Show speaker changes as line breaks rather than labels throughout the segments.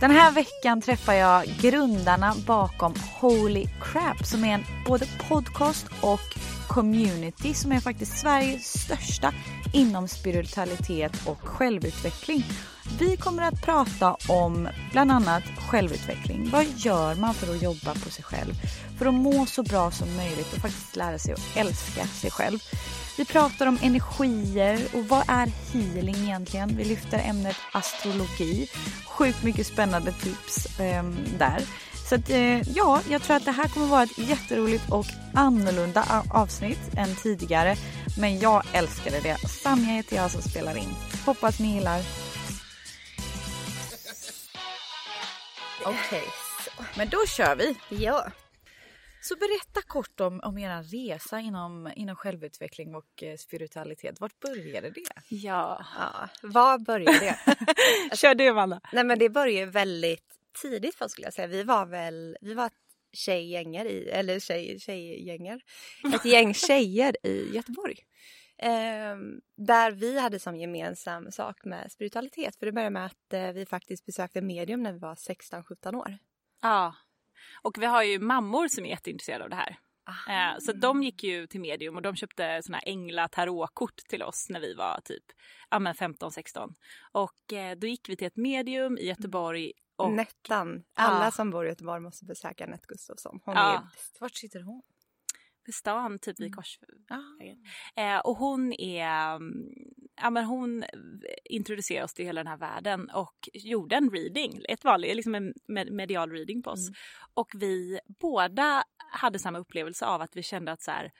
Den här veckan träffar jag grundarna bakom Holy Crap som är en både podcast och community som är faktiskt Sveriges största inom spiritualitet och självutveckling. Vi kommer att prata om bland annat självutveckling. Vad gör man för att jobba på sig själv? För att må så bra som möjligt och faktiskt lära sig att älska sig själv. Vi pratar om energier och vad är healing egentligen? Vi lyfter ämnet astrologi. Sjukt mycket spännande tips eh, där. Så att, eh, ja, jag tror att det här kommer vara ett jätteroligt och annorlunda avsnitt än tidigare. Men jag älskade det. Sanja heter jag som spelar in. Hoppas ni gillar. Okej, så. men då kör vi.
Ja.
Så berätta kort om, om er resa inom, inom självutveckling och eh, spiritualitet. Vart började det?
Ja. ja. Var började det?
Kör du Amanda.
Nej men det började väldigt tidigt för skulle jag säga. Vi var väl, vi var tjejgängar i, eller tjej, tjejgängar, ett gäng tjejer i Göteborg. Eh, där vi hade som gemensam sak med spiritualitet. För det började med att eh, vi faktiskt besökte medium när vi var 16-17 år.
Ja. Och vi har ju mammor som är jätteintresserade av det här. Eh, så de gick ju till medium och de köpte såna här ängla tarotkort till oss när vi var typ ja, men 15-16. Och eh, då gick vi till ett medium i Göteborg. Och,
Nettan. Alla
Ja.
som bor i Göteborg måste besöka Anette Gustafsson. Hon
Ja.
är bäst.
Vart sitter hon?
Stan, typ
Mm.
vid Korsvägen. Eh, och hon är, mm, ja men hon introducerade oss till hela den här världen och gjorde en reading, ett vanligt, liksom en med- medial reading på oss.
Mm.
Och vi båda hade samma upplevelse av att vi kände att så här,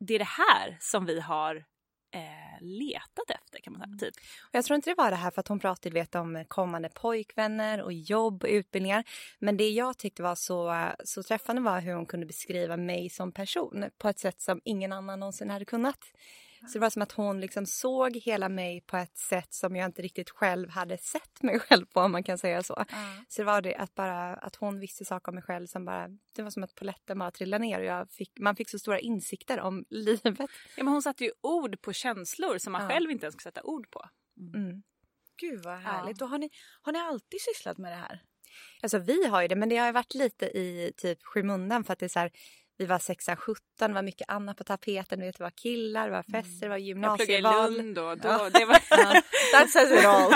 det är det här som vi har eh, letat efter kan man säga. Typ.
Och jag tror inte det var det här för att hon pratade vet, om kommande pojkvänner och jobb och utbildningar. Men det jag tyckte var så, så träffande var hur hon kunde beskriva mig som person på ett sätt som ingen annan någonsin hade kunnat. Så det var som att hon liksom såg hela mig på ett sätt som jag inte riktigt själv hade sett mig själv på om man kan säga så. Så det var det att bara att hon visste saker om mig själv som bara, det var som att polletten bara trillade ner och jag fick, man fick så stora insikter om livet.
Ja, men hon satte ju ord på känslor som man
Ja.
själv inte ens skulle sätta ord på.
Mm.
Gud vad härligt. Och har ni, har ni alltid sysslat med det här?
Alltså vi har ju det, men det har ju varit lite i typ skymundan för att det är så här, vi var 16, 17, det var mycket annat på tapeten, vet, det var killar, det var fester, det var
Jag pluggade i
gymnasieval.
Lund och då,
Ja.
det var...
That says it all.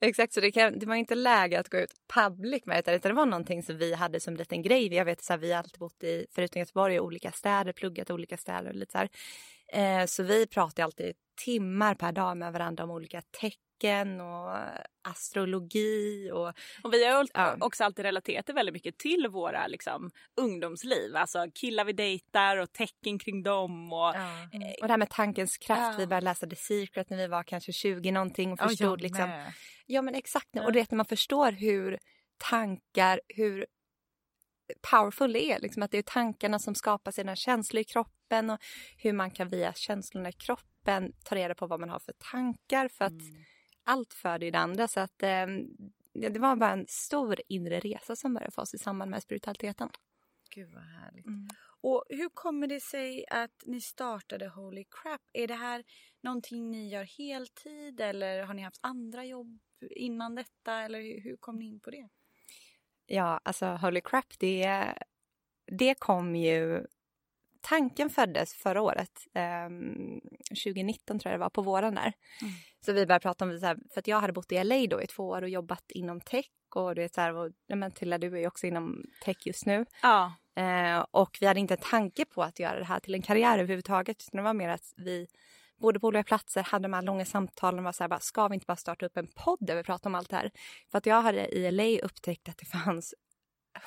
Exakt, så det, kan, det var inte läge att gå ut public med det, utan det var någonting som vi hade som liten grej. Jag vet så här, vi har alltid bott i, förutom Göteborg, i olika städer, pluggat i olika städer och lite så här. Eh, så vi pratade alltid timmar per dag med varandra om olika tecken och astrologi och
Och vi har
Ja.
också alltid relaterat det väldigt mycket till våra liksom, ungdomsliv. Alltså killar vi dejtar och tecken kring dem. Och,
Mm. Och det här med tankens kraft.
Ja.
Vi började läsa The Secret när vi var kanske 20 någonting och förstod liksom. Ja men exakt. Och det är när man förstår hur tankar, hur powerful det är. Liksom att det är tankarna som skapar sina känslor i kroppen och hur man kan via känslorna i kroppen ta reda på vad man har för tankar för att allt föder ju det andra. Så att eh, det det var bara en stor inre resa som började för oss i samband med spiritualiteten.
Gud vad härligt.
Mm.
Och hur kommer det sig att ni startade Holy Crap? Är det här någonting ni gör heltid eller har ni haft andra jobb innan detta eller hur kom ni in på det?
Ja, alltså Holy Crap, det, det kom ju... Tanken föddes förra året, ehm, 2019 tror jag det var, på våren där. Så vi började prata om, det så här, för att jag hade bott i LA då i två år och jobbat inom tech och du vet så här, och, men Tilla du är ju också inom tech just nu.
ja.
Eh, och vi hade inte en tanke på att göra det här till en karriär överhuvudtaget. Utan det var mer att vi bodde på olika platser, hade de här långa samtalen och var så här, bara, ska vi inte bara starta upp en podd där vi pratar om allt det här? För att jag hade i LA upptäckt att det fanns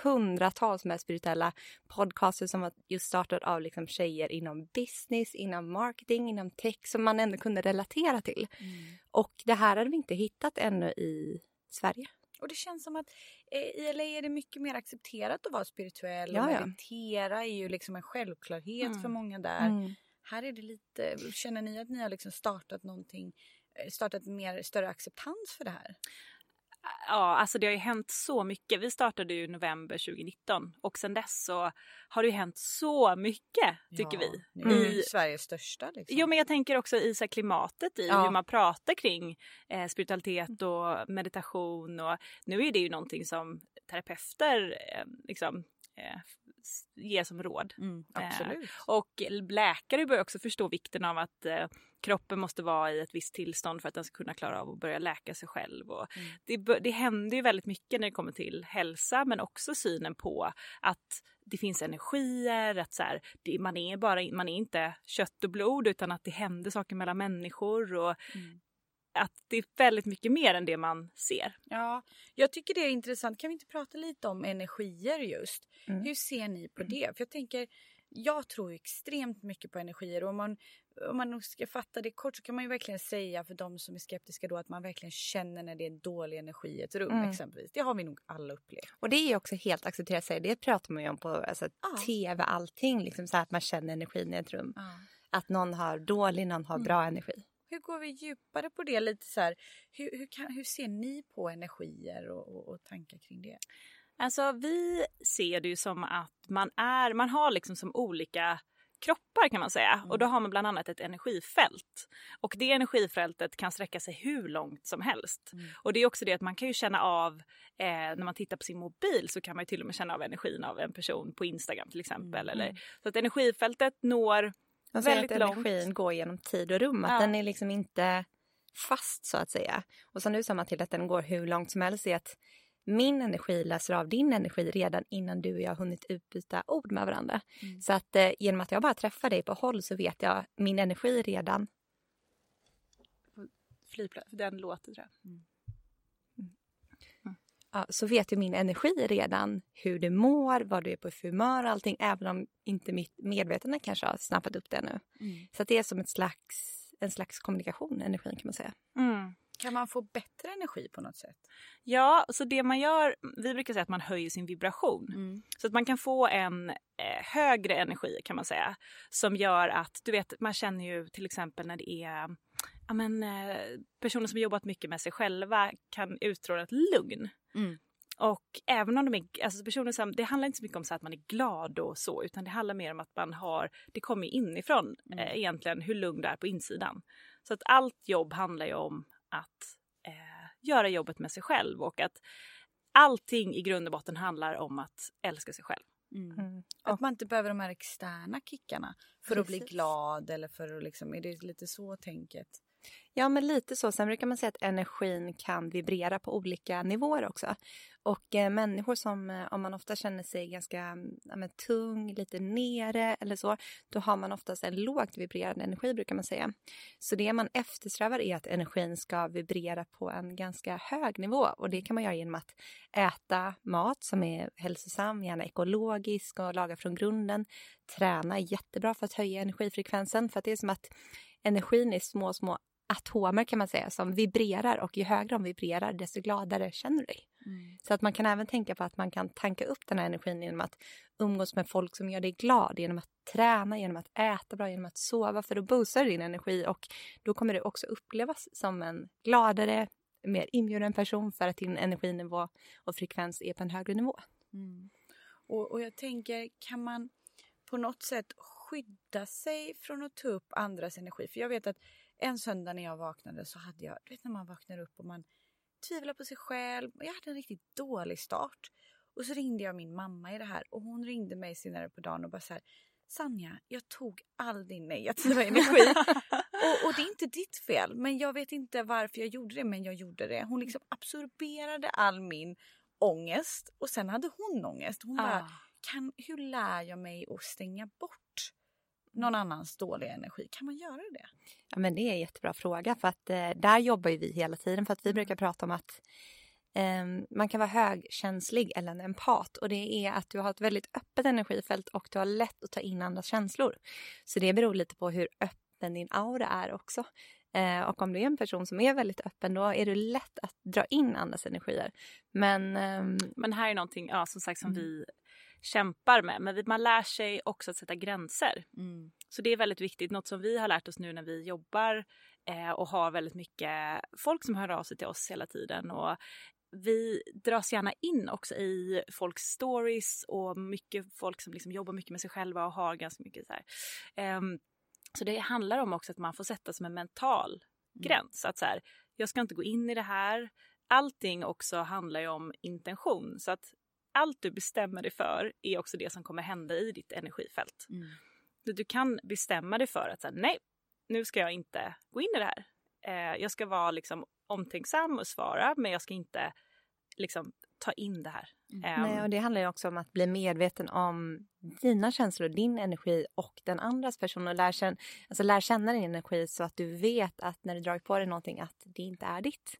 hundratals med spirituella podcaster som var just startade av liksom tjejer inom business, inom marketing, inom tech som man ändå kunde relatera till. Mm. Och det här hade vi inte hittat ännu i Sverige.
Och det känns som att eh, i LA är det mycket mer accepterat att vara spirituell ja, och meditera är ju liksom en självklarhet mm. för många där. Mm. Här är det lite, känner ni att ni har liksom startat någonting, eh, startat mer större acceptans för det här?
Ja, alltså det har ju hänt så mycket. Vi startade ju november 2019 och sen dess så har det ju hänt så mycket tycker ja, vi.
Mm. I Sveriges största. Liksom.
Jo, men jag tänker också i så klimatet i ja. hur man pratar kring eh, spiritualitet och meditation och nu är det ju någonting som terapeuter eh, liksom eh, ger som råd.
Mm, absolut.
Eh, och läkare börjar också förstå vikten av att eh, kroppen måste vara i ett visst tillstånd för att den ska kunna klara av att börja läka sig själv. Och mm. det, det händer ju väldigt mycket när det kommer till hälsa men också synen på att det finns energier, att så här, det, man, är bara, man är inte kött och blod utan att det händer saker mellan människor. Och mm att det är väldigt mycket mer än det man ser.
Ja, jag tycker det är intressant. Kan vi inte prata lite om energier just? Mm. Hur ser ni på det? För jag tänker, jag tror extremt mycket på energier och om man, om man ska fatta det kort så kan man ju verkligen säga för de som är skeptiska då att man verkligen känner när det är dålig energi i ett rum mm. exempelvis. Det har vi nog alla upplevt.
Och det är också helt accepterat sig. Det pratar man ju om på alltså, ah. tv, allting. Liksom så att man känner energin i ett rum. Ah. Att någon har dålig, någon har mm. bra energi.
Hur går vi djupare på det? lite så här, hur, hur, kan, hur ser ni på energier och, och, och, tankar kring det?
Alltså vi ser det ju som att man är, man har liksom som olika kroppar kan man säga. Mm. Och då har man bland annat ett energifält. Och det energifältet kan sträcka sig hur långt som helst. Mm. Och det är också det att man kan ju känna av, eh, när man tittar på sin mobil så kan man ju till och med känna av energin av en person på Instagram till exempel. Mm. Eller, så att energifältet når
man säger att energin långt. går genom tid och rum, att ja. den är liksom inte fast så att säga. Och som du sa till att den går hur långt som helst är att min energi läser av din energi redan innan du och jag har hunnit utbyta ord med varandra. Mm. Så att eh, genom att jag bara träffar dig på håll så vet jag min energi redan.
Flygplats, den låter tror jag. Mm
så vet ju min energi redan hur du mår, vad du är på för humör och allting, även om inte mitt medvetande kanske har snappat upp det nu. Mm. Så det är som ett slags, en slags kommunikation, energin kan man säga.
Mm. Kan man få bättre energi på något sätt?
Ja, så det man gör, vi brukar säga att man höjer sin vibration. Mm. Så att man kan få en eh, högre energi kan man säga. Som gör att, du vet, man känner ju till exempel när det är ja, men, eh, personer som jobbat mycket med sig själva kan utstråla ett lugn. Mm. Och även om de är, alltså personer som, det handlar inte så mycket om så att man är glad och så utan det handlar mer om att man har, det kommer inifrån mm. eh, egentligen hur lugn du är på insidan. Så att allt jobb handlar ju om att eh, göra jobbet med sig själv och att allting i grund och botten handlar om att älska sig själv.
Mm. Mm. Att man inte behöver de här externa kickarna för Precis. att bli glad eller för att liksom, är det lite så tänket?
Ja, men lite så. Sen brukar man säga att energin kan vibrera på olika nivåer också. Och eh, människor som, eh, om man ofta känner sig ganska ja, men, tung, lite nere eller så, då har man oftast en lågt vibrerande energi brukar man säga. Så det man eftersträvar är att energin ska vibrera på en ganska hög nivå och det kan man göra genom att äta mat som är hälsosam, gärna ekologisk och laga från grunden. Träna är jättebra för att höja energifrekvensen för att det är som att energin är små, små atomer kan man säga som vibrerar och ju högre de vibrerar desto gladare känner du dig. Mm. Så att man kan även tänka på att man kan tanka upp den här energin genom att umgås med folk som gör dig glad, genom att träna, genom att äta bra, genom att sova för då boostar din energi och då kommer du också upplevas som en gladare, mer inbjuden person för att din energinivå och frekvens är på en högre nivå. Mm.
Och, och jag tänker, kan man på något sätt skydda sig från att ta upp andras energi? För jag vet att en söndag när jag vaknade så hade jag, du vet när man vaknar upp och man tvivlar på sig själv. Jag hade en riktigt dålig start. Och så ringde jag min mamma i det här och hon ringde mig senare på dagen och bara så här, Sanja, jag tog all din negativa energi. och, och, det är inte ditt fel, men jag vet inte varför jag gjorde det, men jag gjorde det. Hon liksom absorberade all min ångest och sen hade hon ångest. Hon ah. bara, kan, hur lär jag mig att stänga bort någon annans dåliga energi? Kan man göra det?
Ja, men det är en jättebra fråga för att eh, där jobbar ju vi hela tiden för att vi mm. brukar prata om att eh, man kan vara högkänslig eller en empat och det är att du har ett väldigt öppet energifält och du har lätt att ta in andras känslor. Så det beror lite på hur öppen din aura är också. Eh, och om du är en person som är väldigt öppen då är det lätt att dra in andras energier. Men, ehm,
Men här är någonting ja, som sagt som mm. vi kämpar med. Men man lär sig också att sätta gränser. Mm. Så det är väldigt viktigt. Något som vi har lärt oss nu när vi jobbar eh, och har väldigt mycket folk som hör av sig till oss hela tiden. Och vi dras gärna in också i folks stories och mycket folk som liksom jobbar mycket med sig själva och har ganska mycket så här. Um, så det handlar om också att man får sätta som en mental mm. gräns. Att så här, jag ska inte gå in i det här. Allting också handlar ju om intention. Så att allt du bestämmer dig för är också det som kommer hända i ditt energifält. Mm. Du kan bestämma dig för att säga, nej, nu ska jag inte gå in i det här. Eh, jag ska vara liksom omtänksam och svara, men jag ska inte liksom ta in det här.
Mm. Nej, och det handlar ju också om att bli medveten om dina känslor, din energi och den andras person och lär känna, alltså lär känna din energi så att du vet att när du drar på dig någonting att det inte är ditt.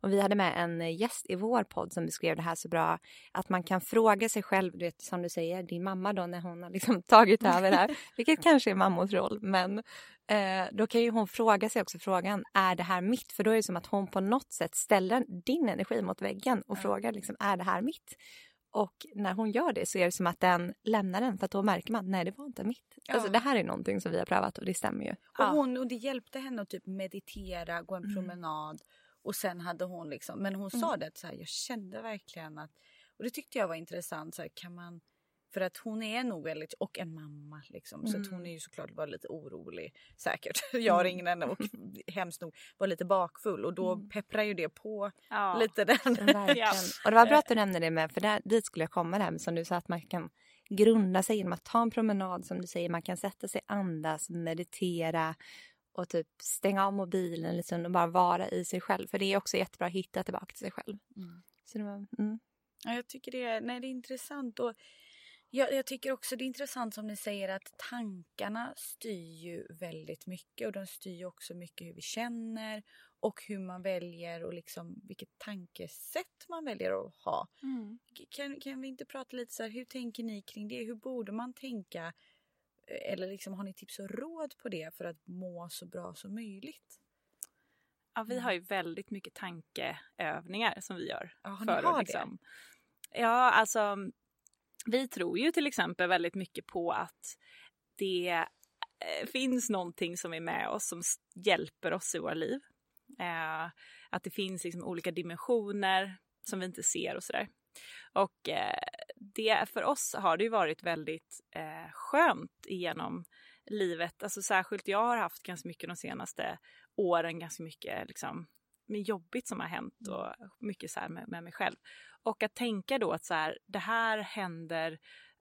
Och vi hade med en gäst i vår podd som beskrev det här så bra att man kan fråga sig själv, du vet, som du säger, din mamma då när hon har liksom tagit över det här, vilket kanske är mammors roll, men eh, då kan ju hon fråga sig också frågan, är det här mitt? För då är det som att hon på något sätt ställer din energi mot väggen och frågar liksom, är det här mitt? Och när hon gör det så är det som att den lämnar den för att då märker man nej det var inte mitt. Ja. Alltså det här är någonting som vi har prövat och det stämmer ju.
Och, hon, och det hjälpte henne att typ meditera, gå en mm. promenad och sen hade hon liksom, men hon mm. sa det att så här, jag kände verkligen att, och det tyckte jag var intressant, så här, kan man för att hon är nog väldigt, och en mamma liksom. Mm. Så att hon mm. är ju såklart var lite orolig säkert. Jag mm. ringde henne och hemskt nog var lite bakfull och då mm. pepprar ju det på ja. lite den.
ja. Och det var bra att du nämnde det med, för där, dit skulle jag komma där, som du sa att man kan grunda sig genom att ta en promenad som du säger. Man kan sätta sig, andas, meditera och typ stänga av mobilen liksom, och bara vara i sig själv. För det är också jättebra att hitta tillbaka till sig själv. Mm. Så det var,
mm. Ja, jag tycker det är, nej, det är intressant. Och jag, jag, tycker också det är intressant som ni säger att tankarna styr ju väldigt mycket och de styr också mycket hur vi känner och hur man väljer och liksom vilket tankesätt man väljer att ha. Mm. Kan, kan vi inte prata lite så här, hur tänker ni kring det? Hur borde man tänka? Eller liksom, har ni tips och råd på det för att må så bra som möjligt?
Ja, vi har ju väldigt mycket tankeövningar som vi gör.
Ja, har ni har liksom,
det? Ja, alltså vi tror ju till exempel väldigt mycket på att det eh, finns någonting som är med oss som hjälper oss i våra liv. Eh, att det finns liksom olika dimensioner som vi inte ser och sådär. Och eh, det för oss har det ju varit väldigt eh, skönt genom livet. Alltså särskilt jag har haft ganska mycket de senaste åren, ganska mycket liksom jobbigt som har hänt mm. och mycket så med, med mig själv. Och att tänka då att så här, det här händer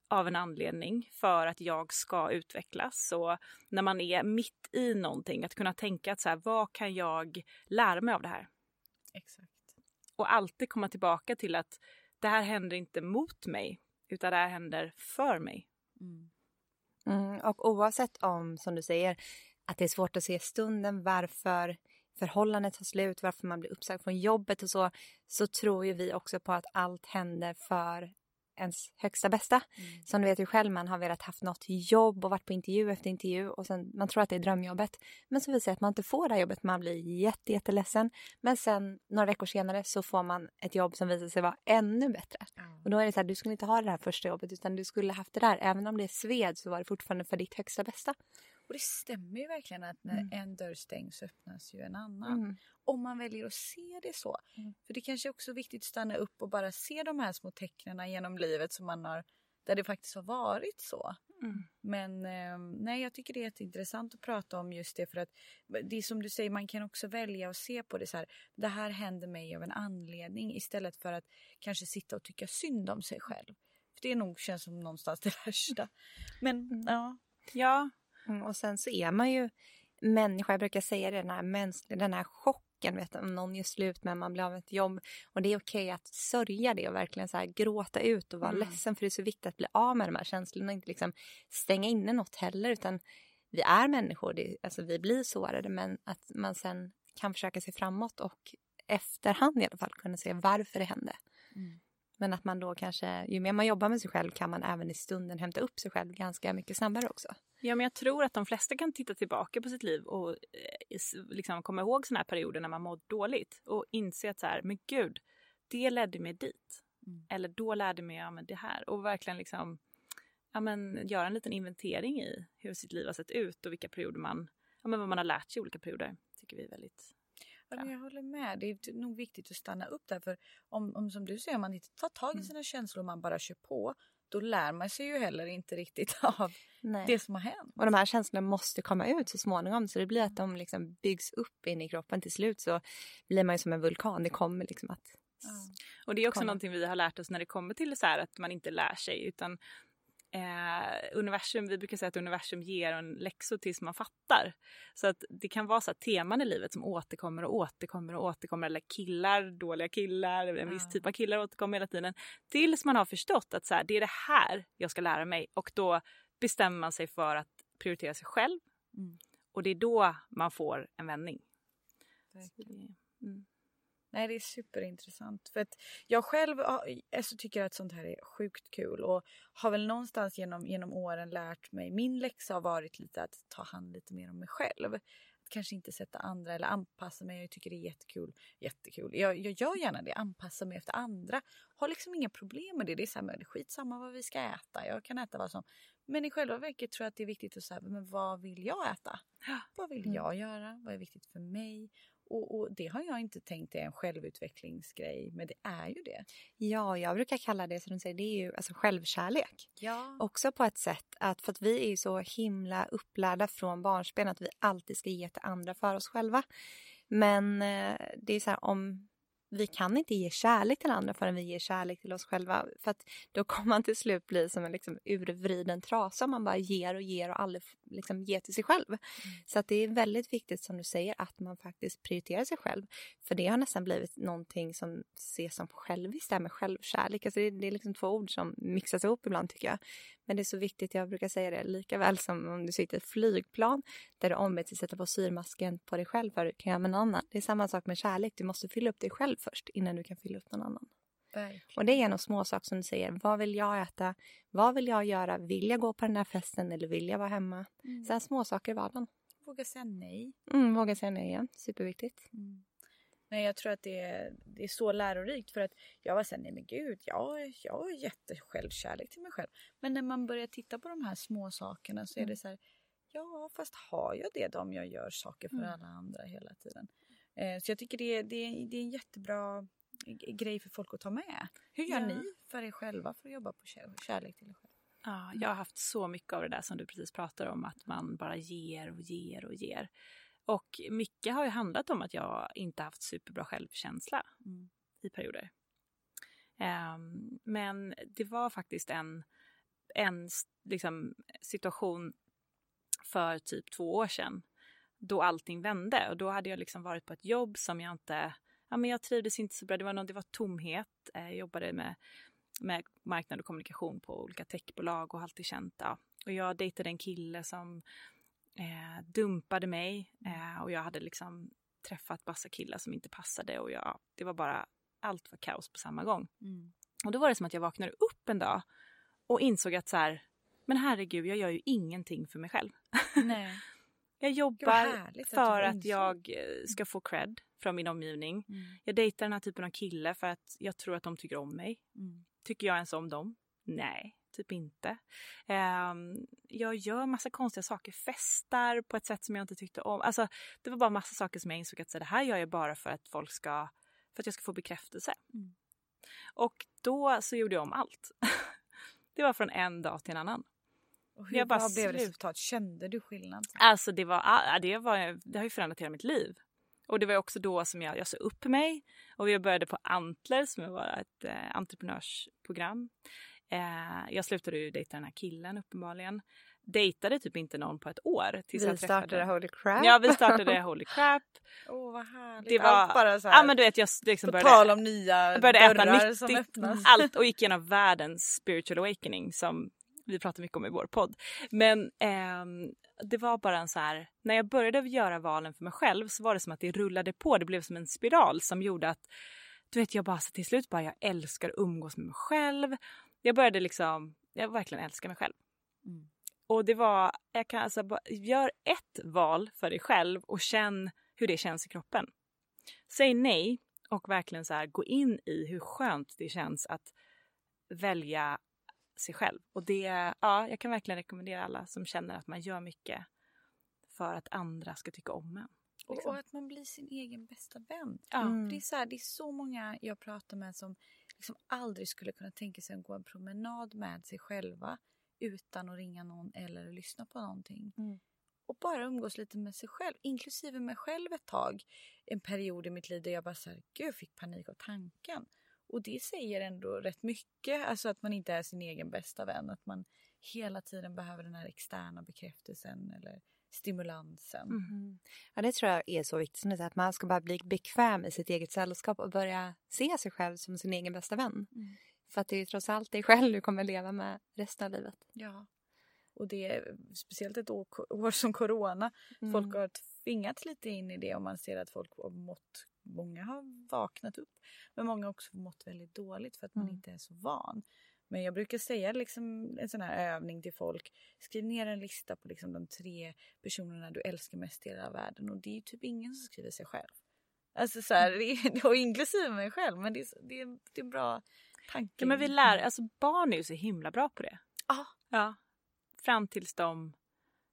av en anledning för att jag ska utvecklas. Så när man är mitt i någonting, att kunna tänka att så här, vad kan jag lära mig av det här?
Exakt.
Och alltid komma tillbaka till att det här händer inte mot mig, utan det här händer för mig.
Mm. Mm, och oavsett om, som du säger, att det är svårt att se stunden varför förhållandet tar slut, varför man blir uppsagd från jobbet och så, så tror ju vi också på att allt händer för ens högsta bästa. Mm. Som du vet ju själv, man har velat haft något jobb och varit på intervju efter intervju och sen man tror att det är drömjobbet. Men så visar det att man inte får det här jobbet, man blir jätte, jätteledsen. Men sen några veckor senare så får man ett jobb som visar sig vara ännu bättre. Mm. Och då är det så här, du skulle inte ha det här första jobbet utan du skulle haft det där. Även om det är sved så var det fortfarande för ditt högsta bästa.
Och det stämmer ju verkligen att när mm. en dörr stängs öppnas ju en annan. Mm. Om man väljer att se det så. Mm. För det kanske också är viktigt att stanna upp och bara se de här små tecknen genom livet som man har, där det faktiskt har varit så. Mm. Men eh, nej, jag tycker det är jätteintressant att prata om just det för att det är som du säger, man kan också välja att se på det så här. Det här händer mig av en anledning istället för att kanske sitta och tycka synd om sig själv. För Det nog känns som någonstans det värsta. Men mm. ja.
Ja,
Mm, och sen så är man ju människa, jag brukar säga det, den här, mänskliga, den här chocken, vet, om någon gör slut med man blir av med ett jobb. Och det är okej att sörja det och verkligen så här, gråta ut och vara mm. ledsen för det är så viktigt att bli av med de här känslorna och inte liksom stänga inne något heller utan vi är människor, det, alltså vi blir sårade men att man sen kan försöka se framåt och efterhand i alla fall kunna se varför det hände. Mm. Men att man då kanske, ju mer man jobbar med sig själv kan man även i stunden hämta upp sig själv ganska mycket snabbare också.
Ja, men jag tror att de flesta kan titta tillbaka på sitt liv och eh, liksom komma ihåg sådana här perioder när man mådde dåligt och inse att så här, men gud, det ledde mig dit. Mm. Eller då lärde mig jag det här och verkligen liksom ja, men, göra en liten inventering i hur sitt liv har sett ut och vilka perioder man, ja, men vad man har lärt sig i olika perioder. tycker vi är väldigt
Ja, jag håller med. Det är nog viktigt att stanna upp där. För om, om som du säger, om man inte tar tag i mm. sina mm. känslor och man bara kör på, då lär man sig ju heller inte riktigt av Nej. det som har hänt.
Och de här känslorna måste komma ut så småningom. Så det blir att de liksom byggs upp in i kroppen. Till slut så blir man ju som en vulkan. Det kommer liksom att
Ja. Och det är också komma. någonting vi har lärt oss när det kommer till så här att man inte lär sig utan eh, universum, vi brukar säga att universum ger en läxor tills man fattar. Så att det kan vara så här teman i livet som återkommer och återkommer och återkommer. Eller killar, dåliga killar, en viss typ av killar återkommer hela tiden. Tills man har förstått att så här, det är det här jag ska lära mig. Och då bestämmer man sig för att prioritera sig själv. Mm. Och det är då man får en vändning.
Mm. Nej, det är superintressant. För att jag själv alltså, tycker att sånt här är sjukt kul och har väl någonstans genom, genom åren lärt mig, min läxa har varit lite att ta hand lite mer om mig själv. Att kanske inte sätta andra eller anpassa mig. Jag tycker det är jättekul. Jättekul. Jag, jag gör gärna det, anpassa mig efter andra. Har liksom inga problem med det. Det är så här, skitsamma vad vi ska äta. Jag kan äta vad som... Men i själva verket tror jag att det är viktigt att säga, men vad vill jag äta? Vad vill mm. jag göra? Vad är viktigt för mig? Och, och, det har jag inte tänkt är en självutvecklingsgrej, men det är ju det.
Ja, jag brukar kalla det, som du säger, det är ju alltså självkärlek.
Ja.
Också på ett sätt att, för att vi är ju så himla upplärda från barnsben att vi alltid ska ge till andra för oss själva. Men eh, det är så här om vi kan inte ge kärlek till andra förrän vi ger kärlek till oss själva. För att då kommer man till slut bli som en liksom urvriden trasa. Man bara ger och ger och aldrig liksom ger till sig själv. Mm. Så att det är väldigt viktigt som du säger att man faktiskt prioriterar sig själv. För det har nästan blivit någonting som ses som själviskt, det här med självkärlek. Alltså det, det är liksom två ord som mixas ihop ibland tycker jag. Men det är så viktigt, jag brukar säga det, lika väl som om du sitter i ett flygplan där du ombeds att sätta på syrmasken på dig själv för att du kan göra med någon annan. Det är samma sak med kärlek, du måste fylla upp dig själv först innan du kan fylla upp någon annan. Verkligen. Och det är en små saker som du säger, vad vill jag äta? Vad vill jag göra? Vill jag gå på den här festen eller vill jag vara hemma? Mm. Så här små saker i vardagen.
Våga säga nej.
Mm, våga säga nej, ja. Superviktigt.
Mm. Nej, jag tror att det är, det är så lärorikt för att jag var såhär, nej men gud, jag, jag har jättesjälvkärlek till mig själv. Men när man börjar titta på de här små sakerna så är mm. det så här, ja fast har jag det då om jag gör saker för mm. alla andra hela tiden? Eh, så jag tycker det, det, det är en jättebra grej för folk att ta med. Hur gör ja. ni för er själva för att jobba på kärlek till er själva?
Ja, jag har haft så mycket av det där som du precis pratar om, att man bara ger och ger och ger. Och mycket har ju handlat om att jag inte haft superbra självkänsla mm. i perioder. Um, men det var faktiskt en, en liksom, situation för typ två år sedan då allting vände och då hade jag liksom varit på ett jobb som jag inte, ja men jag trivdes inte så bra, det var, någon, det var tomhet, eh, jag jobbade med, med marknad och kommunikation på olika techbolag och alltid känt, ja. Och jag dejtade en kille som eh, dumpade mig eh, och jag hade liksom träffat massa killar som inte passade och jag, det var bara, allt var kaos på samma gång. Mm. Och då var det som att jag vaknade upp en dag och insåg att så här, men herregud, jag gör ju ingenting för mig själv. Jag jobbar för att, att jag eh, ska få cred från min omgivning. Mm. Jag dejtar den här typen av kille för att jag tror att de tycker om mig. Mm. Tycker jag ens om dem? Nej typ inte. Um, jag gör massa konstiga saker, festar på ett sätt som jag inte tyckte om. Alltså, det var bara massa saker som jag insåg att så, det här gör jag bara för att folk ska, för att jag ska få bekräftelse. Mm. Och då så gjorde jag om allt. det var från en dag till en annan.
Och hur jag bara blev resultatet? Kände du skillnad?
Alltså det, var, det, var, det har ju förändrat hela mitt liv. Och det var också då som jag, jag sa upp mig och vi började på Antler som var ett eh, entreprenörsprogram. Eh, jag slutade ju dejta den här killen uppenbarligen. Dejtade typ inte någon på ett år.
Tills vi jag startade Holy Crap.
Ja, vi startade Holy Crap.
Åh, oh, vad härligt.
Det var, allt bara så här. Ja, men du vet, jag liksom
började, tal om nya började äta nyttigt, som öppnas.
Allt och gick igenom världens spiritual awakening som vi pratar mycket om i vår podd. Men, eh, det var bara en så här, när jag började göra valen för mig själv så var det som att det rullade på. Det blev som en spiral som gjorde att du vet, jag bara så till slut bara, jag älskar att umgås med mig själv. Jag började liksom, jag verkligen älska mig själv. Mm. Och det var, jag kan alltså, bara, gör ett val för dig själv och känn hur det känns i kroppen. Säg nej och verkligen så här, gå in i hur skönt det känns att välja sig själv. Och det, ja, jag kan verkligen rekommendera alla som känner att man gör mycket för att andra ska tycka om en.
Liksom. Och, att man blir sin egen bästa vän. Mm. Det, är så här, det är så många jag pratar med som liksom aldrig skulle kunna tänka sig att gå en promenad med sig själva utan att ringa någon eller lyssna på någonting. Mm. Och bara umgås lite med sig själv, inklusive mig själv ett tag. En period i mitt liv där jag bara så här, gud, fick panik av tanken. Och det säger ändå rätt mycket, alltså att man inte är sin egen bästa vän. Att man hela tiden behöver den här externa bekräftelsen eller stimulansen. Mm.
Ja, det tror jag är så viktigt att man ska bara bli bekväm i sitt eget sällskap och börja se sig själv som sin egen bästa vän. Mm. För att det är trots allt dig själv du kommer leva med resten av livet.
Ja. Och det är speciellt ett år, år som corona. Mm. Folk har tvingats lite in i det och man ser att folk har mått, många har vaknat upp. Men många har också mått väldigt dåligt för att man mm. inte är så van. Men jag brukar säga liksom en sån här övning till folk. Skriv ner en lista på liksom de tre personerna du älskar mest i hela världen. Och det är ju typ ingen som skriver sig själv. Alltså så här, det och inklusive mig själv. Men det är, det är, det är en bra tanke.
Ja, men vi lär, alltså barn är ju så himla bra på det.
Ah.
Ja. Fram tills de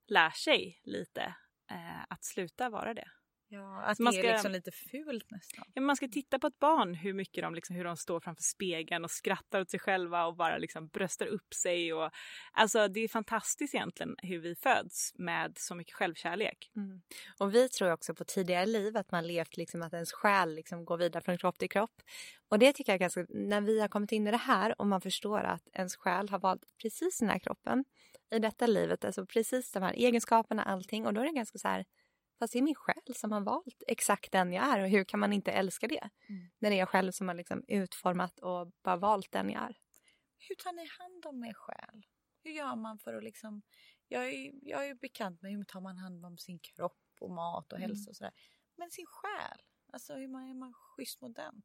lär sig lite eh, att sluta vara det.
Ja, att man det är liksom lite fult nästan.
Ja, man ska titta på ett barn hur mycket de, liksom, hur de står framför spegeln och skrattar åt sig själva och bara liksom bröstar upp sig. Och, alltså, det är fantastiskt egentligen hur vi föds med så mycket självkärlek.
Mm. Och vi tror också på tidigare liv att man levt liksom att ens själ liksom går vidare från kropp till kropp. Och det tycker jag ganska, när vi har kommit in i det här och man förstår att ens själ har valt precis den här kroppen i detta livet, alltså precis de här egenskaperna, allting och då är det ganska så här Fast det är min själ som har valt exakt den jag är och hur kan man inte älska det? Mm. När det är jag själv som har liksom utformat och bara valt den jag är.
Hur tar ni hand om er själ? Hur gör man för att liksom... Jag är, jag är bekant med hur tar man hand om sin kropp och mat och hälsa mm. och sådär. Men sin själ, alltså hur man, är man schysst mot den?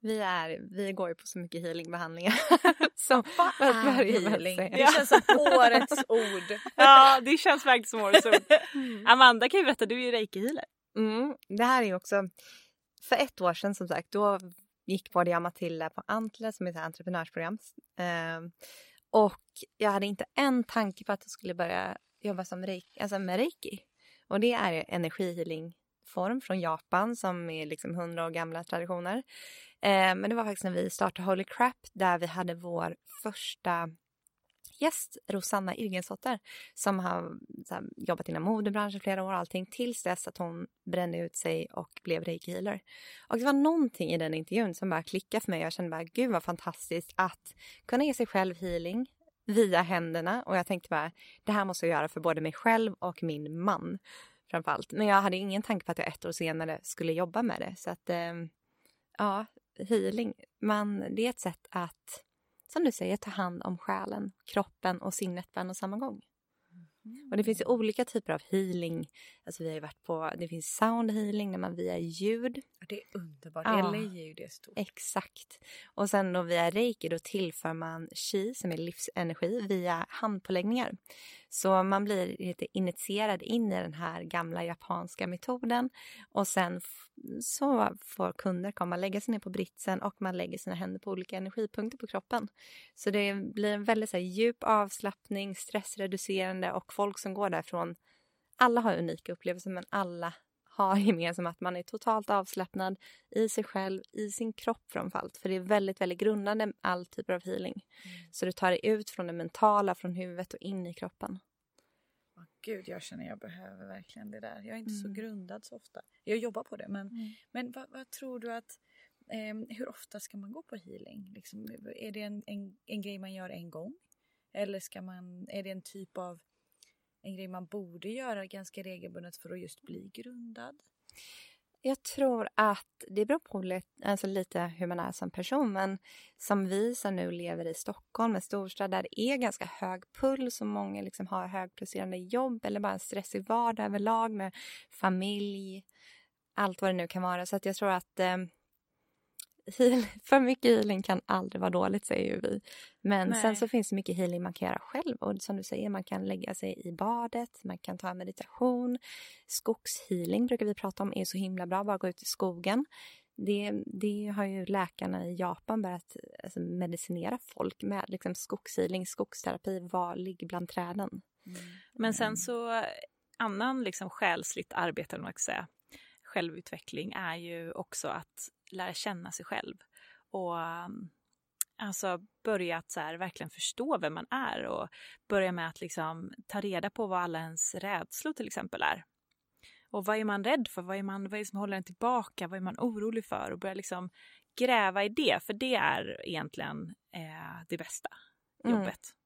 Vi, är, vi går ju på så mycket healingbehandlingar. som
Vad är healing? Det känns som årets ord.
ja, det känns verkligen som årets ord. Mm. Amanda kan ju berätta, du är ju reiki-healer.
Mm, det här är också, för ett år sedan som sagt, då gick både jag och Matilda på Antler som är ett entreprenörsprogram. Eh, och jag hade inte en tanke på att jag skulle börja jobba som reiki, alltså med reiki. Och det är energihealingform från Japan som är liksom hundra år gamla traditioner. Eh, men det var faktiskt när vi startade Holy Crap där vi hade vår första gäst, Rosanna Irgensdotter, som har här, jobbat inom modebranschen flera år och allting tills dess att hon brände ut sig och blev reiki-healer. Och det var någonting i den intervjun som bara klickade för mig. Jag kände bara, gud vad fantastiskt att kunna ge sig själv healing via händerna och jag tänkte bara, det här måste jag göra för både mig själv och min man framförallt. Men jag hade ingen tanke på att jag ett år senare skulle jobba med det. Så att, eh, ja, healing, man, det är ett sätt att, som du säger, ta hand om själen, kroppen och sinnet på en och samma gång. Och det finns ju olika typer av healing. Alltså vi har varit på, det finns sound healing när man via ljud.
Det är underbart, ja, ljud är stort.
Exakt. Och sen då via reiki då tillför man chi som är livsenergi via handpåläggningar. Så man blir lite initierad in i den här gamla japanska metoden och sen så får kunder komma och lägga sig ner på britsen och man lägger sina händer på olika energipunkter på kroppen. Så det blir en väldigt så här, djup avslappning, stressreducerande och folk som går därifrån, alla har unika upplevelser men alla har gemensamt att man är totalt avslappnad i sig själv, i sin kropp framförallt. För det är väldigt, väldigt grundande all typ av healing. Mm. Så du tar dig ut från det mentala, från huvudet och in i kroppen.
Oh, Gud, jag känner jag behöver verkligen det där. Jag är inte mm. så grundad så ofta. Jag jobbar på det, men, mm. men vad, vad, tror du att... Eh, hur ofta ska man gå på healing? Liksom, är det en, en, en grej man gör en gång? Eller ska man, är det en typ av en grej man borde göra ganska regelbundet för att just bli grundad?
Jag tror att det beror på lite, alltså lite hur man är som person. Men som vi som nu lever i Stockholm, en storstad där det är ganska hög puls och många liksom har högpulserande jobb eller bara en stressig vardag överlag med familj, allt vad det nu kan vara. Så att jag tror att eh, för mycket healing kan aldrig vara dåligt säger ju vi. Men Nej. sen så finns det mycket healing man kan göra själv och som du säger man kan lägga sig i badet, man kan ta meditation. Skogshealing brukar vi prata om är så himla bra, bara gå ut i skogen. Det, det har ju läkarna i Japan börjat alltså, medicinera folk med. Liksom skogshealing, skogsterapi, vad ligger bland träden? Mm.
Men sen så annan liksom själsligt arbete, man kan säga, självutveckling är ju också att lära känna sig själv och um, alltså börja att så här, verkligen förstå vem man är och börja med att liksom ta reda på vad alla ens rädslor till exempel är. Och vad är man rädd för? Vad är, man, vad är det som håller en tillbaka? Vad är man orolig för? Och börja liksom gräva i det, för det är egentligen eh, det bästa mm. jobbet. Mm.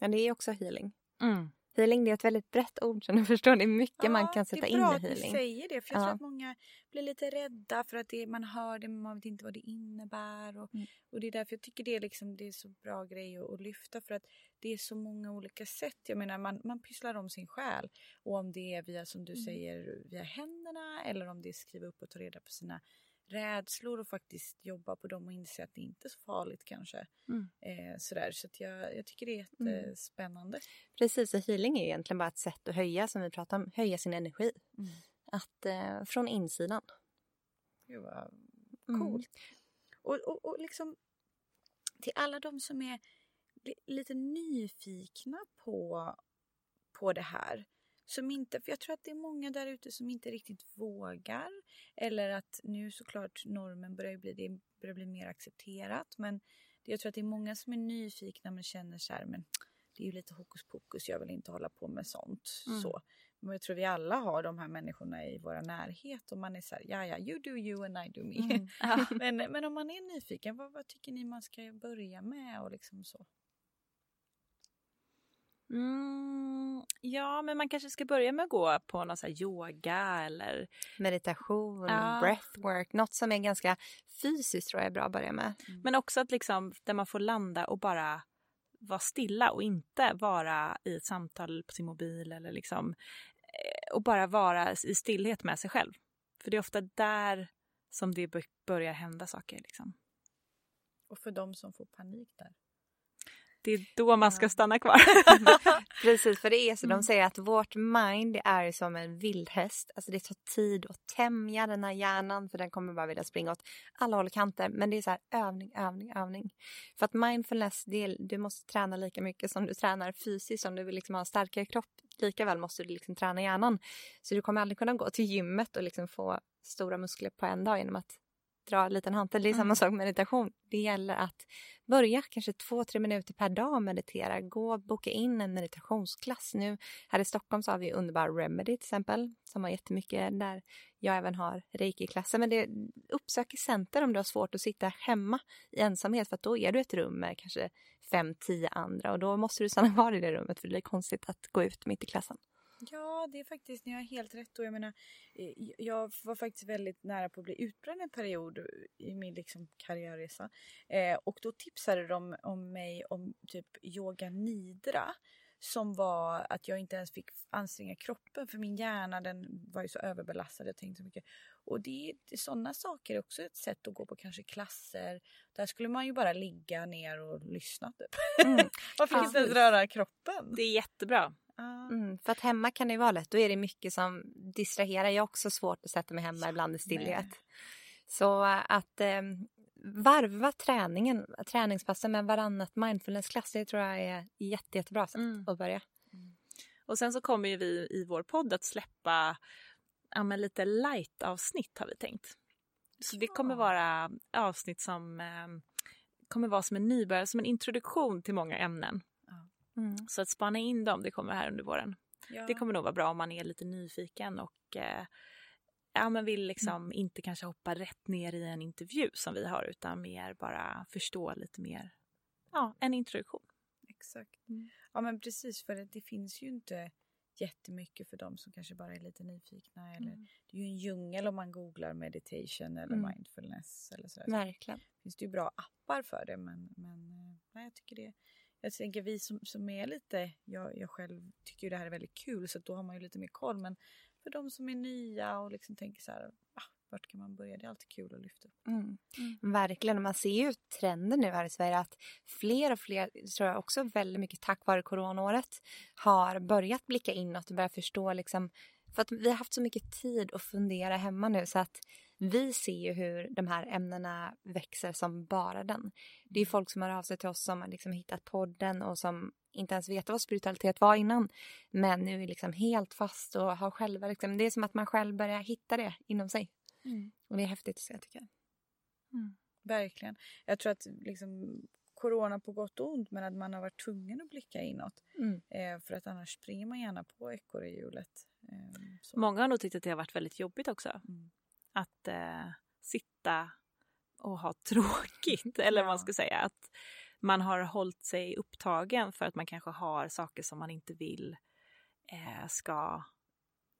Men det är också healing. Mm. Healing det är ett väldigt brett ord så du förstår. Det är mycket
ja,
man kan sätta in i healing. Det är bra
att du säger det för jag ja. tror att många blir lite rädda för att det, man hör det men man vet inte vad det innebär. Och, mm. och det är därför jag tycker det är, liksom, det är så bra grej att, att, lyfta för att det är så många olika sätt. Jag menar man, man pysslar om sin själ och om det är via som du mm. säger via händerna eller om det är skriva upp och ta reda på sina rädslor och faktiskt jobba på dem och inse att det inte är så farligt kanske. Mm. Eh, sådär. Så att jag, jag tycker det är mm. jättespännande. Mm.
Precis, och healing är egentligen bara ett sätt att höja, som vi pratade om, höja sin energi. Mm. Att, eh, från insidan.
Gud vad mm. coolt. Och, och, och liksom till alla de som är lite nyfikna på, på det här som inte, för jag tror att det är många där ute som inte riktigt vågar. Eller att nu såklart normen börjar bli, det börjar bli mer accepterat. Men jag tror att det är många som är nyfikna men känner så här, men det är ju lite hokus pokus, jag vill inte hålla på med sånt. Mm. Så. Men jag tror vi alla har de här människorna i vår närhet och man är så här, ja ja, you do you and I do me. Mm. men, men om man är nyfiken, vad, vad tycker ni man ska börja med och liksom så?
Mm, ja, men man kanske ska börja med att gå på någon så yoga eller
meditation, ja. breathwork, något som är ganska fysiskt tror jag är bra att börja med.
Mm. Men också att liksom där man får landa och bara vara stilla och inte vara i ett samtal på sin mobil eller liksom eh, och bara vara i stillhet med sig själv. För det är ofta där som det börjar hända saker. Liksom.
Och för de som får panik där?
Det är då man ska stanna kvar.
Precis, för det är så. De mm. säger att vårt mind är som en vildhäst. Alltså det tar tid att tämja den här hjärnan för den kommer bara vilja springa åt alla håll och kanter. Men det är så här övning, övning, övning. För att mindfulness, det, du måste träna lika mycket som du tränar fysiskt. Om du vill liksom ha en starkare kropp, lika väl måste du liksom träna hjärnan. Så du kommer aldrig kunna gå till gymmet och liksom få stora muskler på en dag genom att dra en liten hantel. Det är samma mm. sak med meditation. Det gäller att börja kanske två, tre minuter per dag meditera. Gå och boka in en meditationsklass. Nu här i Stockholm så har vi underbar Remedy till exempel som har jättemycket där jag även har reiki-klasser. Men det uppsök center om du har svårt att sitta hemma i ensamhet för att då är du ett rum med kanske fem, tio andra och då måste du stanna kvar i det rummet för det blir konstigt att gå ut mitt i klassen.
Ja, det är faktiskt, ni har helt rätt. Och jag menar, eh, jag var faktiskt väldigt nära på att bli utbränd en period i min liksom, karriärresa. Eh, och då tipsade de om mig om typ yoga nidra som var att jag inte ens fick anstränga kroppen för min hjärna den var ju så överbelastad. Jag tänkte så mycket. Och det, det sådana saker är också ett sätt att gå på kanske klasser. Där skulle man ju bara ligga ner och lyssna typ. Mm. man fick inte ens röra kroppen.
Det är jättebra.
Mm, för att hemma kan det vara lätt, då är det mycket som distraherar. Jag har också svårt att sätta mig hemma ibland i stillhet. Nej. Så att eh, varva träningen, träningspassen med varannat mindfulnessklass, det tror jag är jätte, jättebra sätt mm. att börja. Mm.
Och sen så kommer ju vi i vår podd att släppa ja, lite light-avsnitt har vi tänkt. Så det kommer vara avsnitt som eh, kommer vara som en nybörjare, som en introduktion till många ämnen. Mm. Så att spana in dem, det kommer här under våren. Ja. Det kommer nog vara bra om man är lite nyfiken och eh, ja, men vill liksom mm. inte kanske hoppa rätt ner i en intervju som vi har utan mer bara förstå lite mer, ja, en introduktion.
Exakt. Mm. Ja men precis för det, det finns ju inte jättemycket för de som kanske bara är lite nyfikna. Eller, Det är ju en djungel om man googlar meditation eller
Mm.
mindfulness. Eller sådär.
Verkligen.
finns det ju bra appar för det men, men eh, nej, jag tycker det. Jag tänker vi som, som är lite, jag, jag själv tycker ju det här är väldigt kul så då har man ju lite mer koll men för de som är nya och liksom tänker så här, ah, vart kan man börja? Det är alltid kul att lyfta upp.
Mm. mm. Verkligen. Man ser ju trenden nu här i Sverige att fler och fler, tror jag också väldigt mycket tack vare coronaåret, har börjat blicka inåt och börjat förstå liksom, för att vi har haft så mycket tid att fundera hemma nu så att vi ser ju hur de här ämnena växer som bara den. Det är folk som har av sig till oss som har liksom hittat podden och som inte ens vet vad spiritualitet var innan. Men nu är liksom helt fast och har själva liksom, det är som att man själv börjar hitta det inom sig. Och det är häftigt att se tycker jag.
Verkligen. Jag tror att liksom corona på gott och ont men att man har varit tvungen att blicka inåt.
Mm.
Eh, för att annars springer man gärna på ekorrehjulet. Eh.
Många har nog tyckt att det har varit väldigt jobbigt också.
Mm.
Att eh, sitta och ha tråkigt, eller vad man ska säga. Att man har hållit sig upptagen för att man kanske har saker som man inte vill eh, ska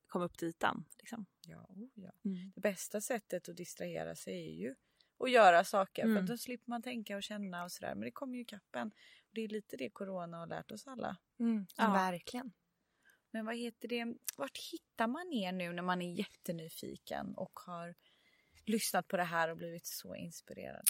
komma upp till ytan. Liksom.
Ja, oh ja.
Mm.
Det bästa sättet att distrahera sig är ju att göra saker för
Mm.
att då slipper man tänka och känna och sådär. Men det kommer ju kappen. Och det är lite det corona har lärt oss alla.
Mm.
Ja.
Verkligen.
Men vad heter det? Vart hittar man er nu när man är jättenyfiken och har lyssnat på det här och blivit så inspirerad?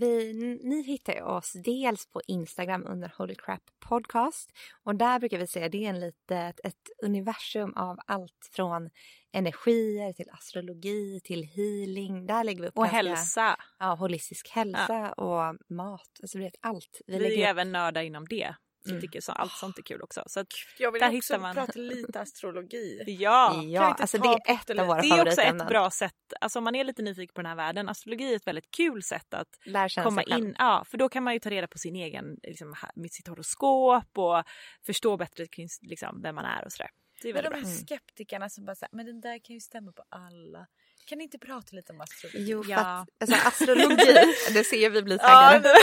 Vi, ni hittar oss dels på Instagram under Holy Crap Podcast. Och där brukar vi säga det är en litet, ett universum av allt från energier till astrologi till healing. Där lägger vi upp
Och
ganska-
hälsa.
Ja, holistisk hälsa och mat. Alltså, du vet, allt.
Vi,
lägger
är
upp-
även nördar inom det. Så
Mm.
jag tycker så, allt sånt är kul också. Så att,
Jag vill
Där
också
hittar man-
prata lite astrologi.
ja,
Ja, alltså det är ett av våra
det är också ett bra sätt. Alltså om man är lite nyfiken på den här världen, astrologi är ett väldigt kul sätt att komma in. Ja, för då kan man ju ta reda på sin egen, liksom, med sitt horoskop och förstå bättre kring liksom, vem man är och sådär. Det är
Men de
bra.
här skeptikerna som bara säger men den där kan ju stämma på alla. Kan ni inte prata lite om astrologi?
Jo,
Ja.
att alltså, astrologi, det ser vi blir taggade.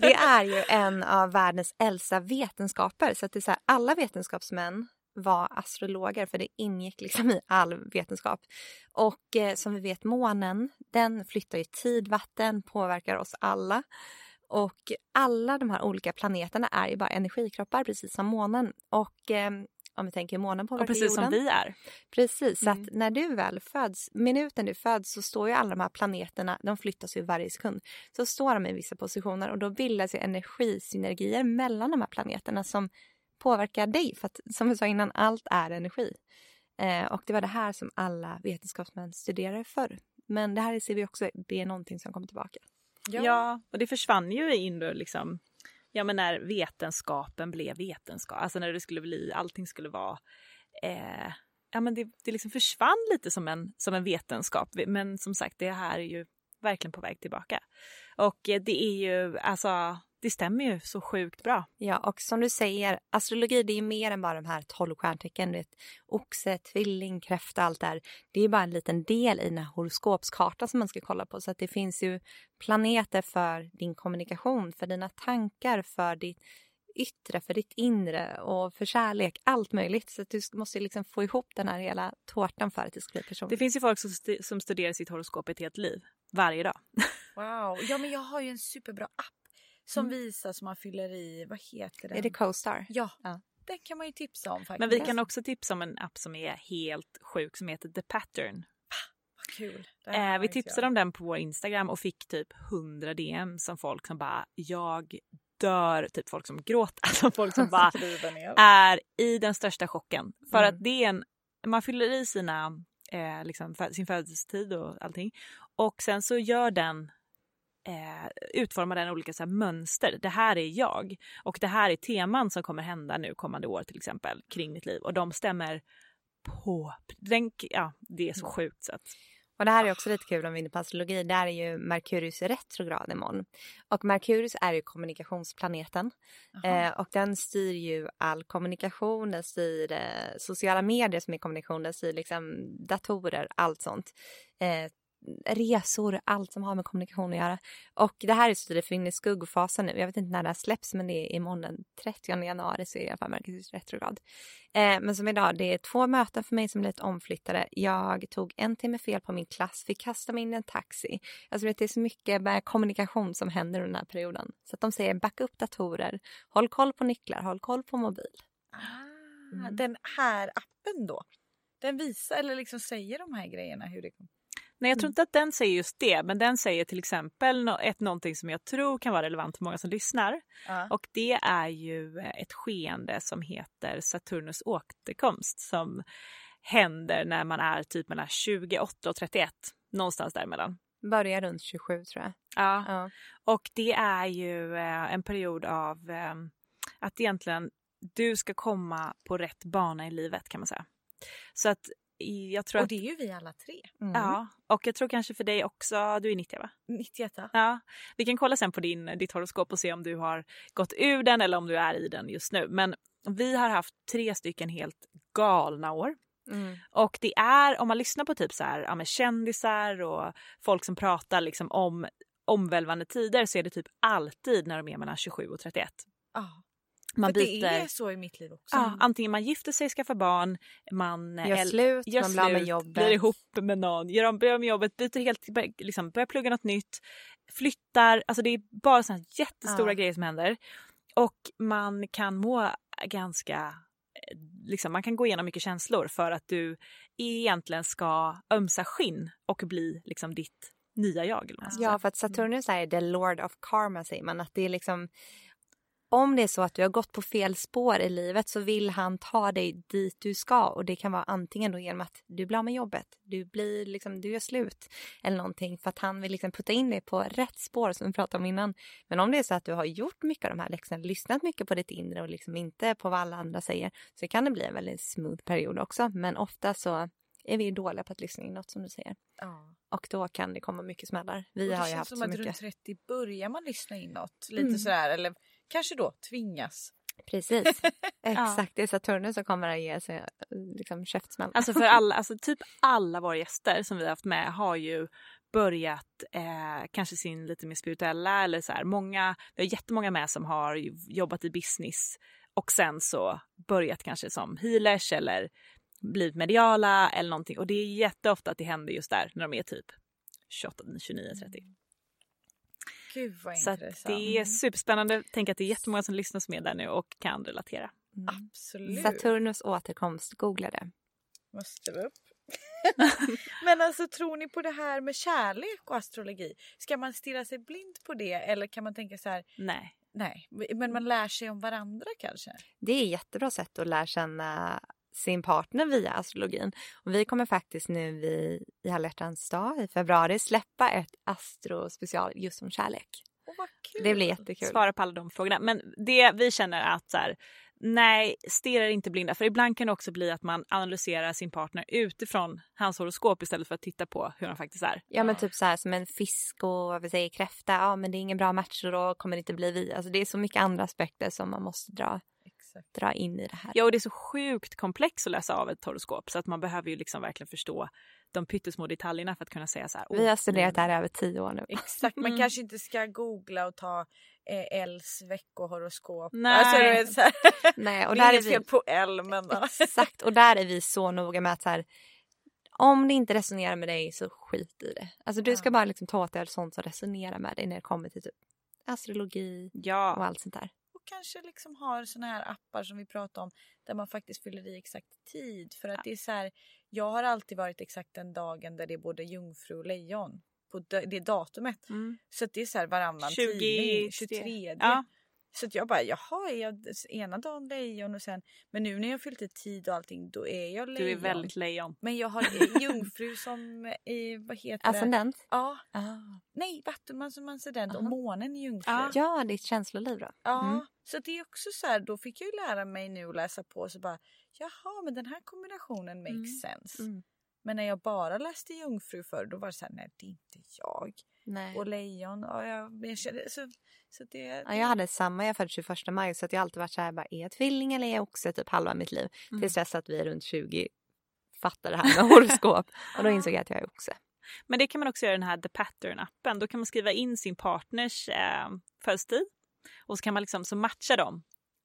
Det
är ju en av världens äldsta vetenskaper. Så att det är så här, alla vetenskapsmän var astrologer för det ingick liksom i all vetenskap. Och eh, som vi vet månen, den flyttar ju tid, vatten, påverkar oss alla. Och alla de här olika planeterna är ju bara energikroppar precis som månen. Och eh, om vi tänker månen påverkar
Och precis
jorden.
som vi är.
Precis, så
Mm.
att när du väl föds, minuten du föds så står ju alla de här planeterna, de flyttas ju varje sekund. Så står de i vissa positioner och då bildas ju energisynergier mellan de här planeterna som påverkar dig. För att som vi sa innan, allt är energi. Eh, och det var det här som alla vetenskapsmän studerade förr. Men det här ser vi också, det är någonting som kommer tillbaka.
Ja. och det försvann ju in då liksom, ja men när vetenskapen blev vetenskap, alltså när det skulle bli, allting skulle vara, eh, ja men det, det liksom försvann lite som en, som en vetenskap. Men som sagt, det här är ju verkligen på väg tillbaka. Och eh, det är ju, alltså, det stämmer ju så sjukt bra.
Ja, och som du säger, astrologi det är mer än bara de här tolv stjärntecken. Du vet, oxe, tvilling, kräfta, allt där. Det är bara en liten del i den här horoskopskartan som man ska kolla på. Så att det finns ju planeter för din kommunikation, för dina tankar, för ditt yttre, för ditt inre och för kärlek. Allt möjligt. Så att du måste liksom få ihop den här hela tårtan för att det ska bli person.
Det finns ju folk som, st- som studerar sitt horoskop ett helt liv, varje dag.
Wow. Ja men jag har ju en superbra app som
Mm.
visar som man fyller i, vad heter den?
Är det Co-Star?
Ja,
Ja.
den kan man ju tipsa om faktiskt.
Men vi kan också tipsa om en app som är helt sjuk som heter The Pattern.
Kul.
Eh, vi tipsade
jag.
om den på vår Instagram och fick typ 100 DM som folk som bara jag dör, typ folk som gråter, alltså folk som bara är i den största chocken. För
Mm.
att det är en, man fyller i sina, eh, liksom, sin födelsetid och allting och sen så gör den eh, utformar den olika så här, mönster. Det här är jag och det här är teman som kommer hända nu kommande år till exempel kring mitt liv och de stämmer på. Den, ja, det är så sjukt så att
Och det här är också lite kul om vi är inne på astrologi. Där är ju Merkurius retrograd imorgon. Och Merkurius är ju kommunikationsplaneten. Eh, och den styr ju all kommunikation, den styr eh, sociala medier som är kommunikation, den styr liksom datorer, allt sånt. Eh, resor, allt som har med kommunikation att göra. Och det här är så tydligt för in i skuggfasen nu. Jag vet inte när det här släpps men det är imorgon den 30 januari så är det i alla fall Merkurius retrograd. Eh, men som idag, det är två möten för mig som blivit omflyttade. Jag tog en timme fel på min klass, fick kasta mig in i en taxi. Alltså det är så mycket med kommunikation som händer under den här perioden. Så att de säger backa upp datorer, håll koll på nycklar, håll koll på mobil.
Ah,
Mm.
Den här appen då? Den visar eller liksom säger de här grejerna hur det kommer.
Nej, jag tror inte att den säger just det, men den säger till exempel ett, någonting som jag tror kan vara relevant för många som lyssnar.
Ja.
Och det är ju eh, ett skeende som heter Saturnus återkomst som händer när man är typ mellan 28 och 31. Någonstans däremellan.
Börjar runt 27 tror jag.
Ja.
Ja.
Och det är ju eh, en period av eh, att egentligen du ska komma på rätt bana i livet kan man säga. Så att jag tror
Och det är ju vi alla tre.
Ja, och jag tror kanske för dig också, du är 90 va?
91
Ja, vi kan kolla sen på din, ditt horoskop och se om du har gått ur den eller om du är i den just nu. Men vi har haft tre stycken helt galna år.
Mm.
Och det är, om man lyssnar på typ så här, ja, kändisar och folk som pratar liksom om omvälvande tider så är det typ alltid när de är mellan 27 och 31.
Ja.
Man
För
byter,
Det är så i mitt liv också.
ja, antingen man gifter sig, skaffar barn, man
Gör slut,
gör
man blir med jobbet.
blir ihop med någon, gör om, börjar med jobbet, byter helt, liksom, börjar plugga något nytt, flyttar. Alltså det är bara här jättestora
Ja.
grejer som händer. Och man kan må ganska... eh, Liksom, man kan gå igenom mycket känslor för att du egentligen ska ömsa skinn och bli liksom ditt nya jag.
Ja, för att Saturnus är the lord of karma säger man. Att det är liksom, om det är så att du har gått på fel spår i livet så vill han ta dig dit du ska. Och det kan vara antingen då genom att du blir av med jobbet, du, blir liksom, du gör slut eller någonting. För att han vill liksom putta in dig på rätt spår som vi pratade om innan. Men om det är så att du har gjort mycket av de här läxorna, lyssnat mycket på ditt inre och liksom inte på vad alla andra säger. Så kan det bli en väldigt smooth period också. Men ofta så är vi dåliga på att lyssna inåt som du säger.
Ja.
Och då kan det komma mycket smällar. Vi
det
har ju
känns
haft
som
så
att
mycket.
runt 30 börjar man lyssna inåt. Lite
Mm.
sådär, eller kanske då tvingas.
Precis. Exakt, det är Saturnus som kommer att ge sig liksom, käftsmäll.
Alltså för alla, alltså typ alla våra gäster som vi har haft med har ju börjat eh, kanske sin lite mer spirituella eller så här. Många, vi har jättemånga med som har jobbat i business och sen så börjat kanske som healers eller blivit mediala eller någonting. Och det är jätteofta att det händer just där när de är typ 28, 29, 30.
Gud vad
Så att
intressant.
det är superspännande. Tänk att det är jättemånga som lyssnar som är där nu och kan relatera.
Mm.
Absolut.
Saturnus återkomst, googla det.
Måste vi upp. Men alltså tror ni på det här med kärlek och astrologi? Ska man stirra sig blind på det eller kan man tänka så här,
Nej.
nej, men man lär sig om varandra kanske?
Det är ett jättebra sätt att lära känna sin partner via astrologin. Och vi kommer faktiskt nu i, i Alla dag i februari släppa ett astrospecial just om kärlek.
Kul.
Det blir jättekul.
svara på alla de frågorna. Men det vi känner att så här, nej, stirra inte blinda. För ibland kan det också bli att man analyserar sin partner utifrån hans horoskop istället för att titta på hur han faktiskt är.
Ja men typ så här som en fisk och vad vi säger kräfta. Ja men det är ingen bra match och då kommer det inte bli vi. Alltså det är så mycket andra aspekter som man måste dra,
Exakt.
dra in i det här.
Ja, och det är så sjukt komplext att läsa av ett horoskop så att man behöver ju liksom verkligen förstå de pyttesmå detaljerna för att kunna säga så här.
Vi har
"Åh,
studerat det här i över tio år nu.
Exakt, man
Mm.
kanske inte ska googla och ta eh, Els veckohoroskop.
Nej.
Alltså, du vet, så här.
Nej, och
det
där
är
är vi...
på El men
Exakt, och där är vi så noga med att så här, om det inte resonerar med dig så skit i det. Alltså du ska
Ja.
bara liksom ta åt dig sånt som resonerar med dig när det kommer till typ astrologi och
Ja,
allt sånt där.
Kanske liksom har såna här appar som vi pratade om där man faktiskt fyller i exakt tid. För att det är så här, jag har alltid varit exakt den dagen där det är både jungfru och lejon på det datumet.
mm.
Så det är så här varannan
20,
tidning, 23.
Ja.
Så att jag bara, jaha, är jag ena dagen lejon och sen, men nu när jag fyllt i tid och allting då är jag lejon.
du är väldigt lejon.
Men jag har eh, jungfru som, eh, vad heter det?
Ascendent?
Ja,
Ah.
nej vattuman som ascendent och
Aha.
månen är jungfru.
Ja.
Ja, ditt känsloliv då.
Ja,
Mm.
så det är också så här, då fick jag ju lära mig nu att läsa på så bara jaha, men den här kombinationen makes
Mm.
sense.
Mm.
Men när jag bara läste jungfru för då var det så här, nej det är inte jag.
Nej.
Och lejon, ja, jag, jag kände, så, så det,
Ja, jag hade samma, jag föddes 21 maj så att jag alltid varit så här, bara, är jag tvilling eller är jag oxe typ halva mitt liv.
Mm.
Tills dess att vi är runt 20 fattar det här med horoskop och då insåg jag att jag är oxe.
Men det kan man också göra i den här The Pattern-appen. Då kan man skriva in sin partners eh, födelsetid och så kan man liksom så matcha dem.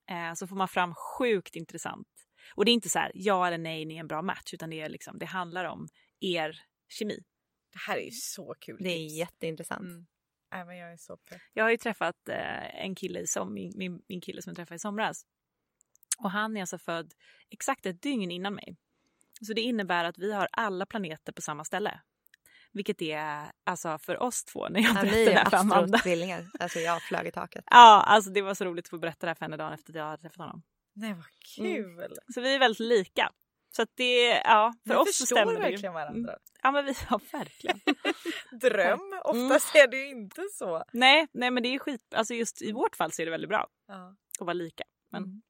Eh, så får man fram sjukt intressant. Och det är inte så här ja eller nej, ni är en bra match, utan det, är liksom, det handlar om er kemi.
Det här är ju så kul.
Det är jätteintressant.
Mm. Nej, men jag är så pepp.
Jag har ju träffat eh, en kille som min, min, min kille som jag träffade i somras. Och han är alltså född exakt ett dygn innan mig. Så det innebär att vi har alla planeter på samma ställe. Vilket är alltså för oss två när jag
Ja,
berättade
vi
det
är
här för Amanda.
astrotvillingar. Alltså jag flög i taket.
Ja, alltså det var så roligt att få berätta det här för henne dagen efter att jag hade träffat honom.
Nej, vad kul.
Så vi är väldigt lika. Så det, ja, för
Vi
oss så stämmer det ju.
verkligen varandra.
Mm. Ja men vi, ja verkligen.
Dröm,
Mm.
oftast är det ju inte så.
nej, nej men det är skit, alltså just i vårt fall så är det väldigt bra
Ja.
att vara lika. Men
Mm.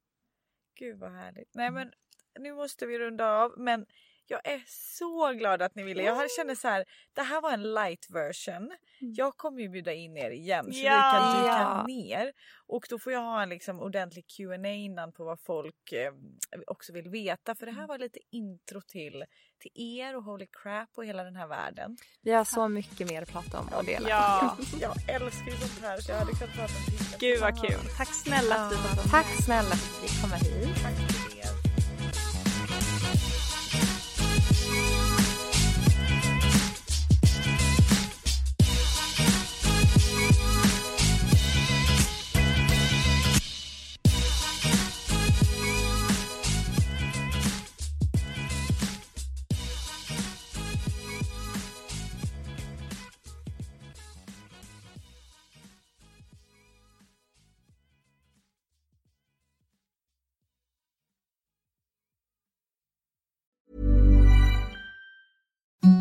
Gud vad härligt. Nej men nu måste vi runda av men jag är så glad att ni ville. Jag kände så här, det här var en light version. Jag kommer ju bjuda in er igen så
Ja.
vi kan dyka ner. Och då får jag ha en liksom ordentlig Q&A innan på vad folk eh, också vill veta. För det här var lite intro till, till er och Holy Crap och hela den här världen.
Vi har så mycket mer att prata om och dela.
ja,
Jag älskar ju sånt här så jag hade kunnat prata om timme.
gud vad kul. Tack snälla att du var
Tack snälla för att vi fick komma hit.
Tack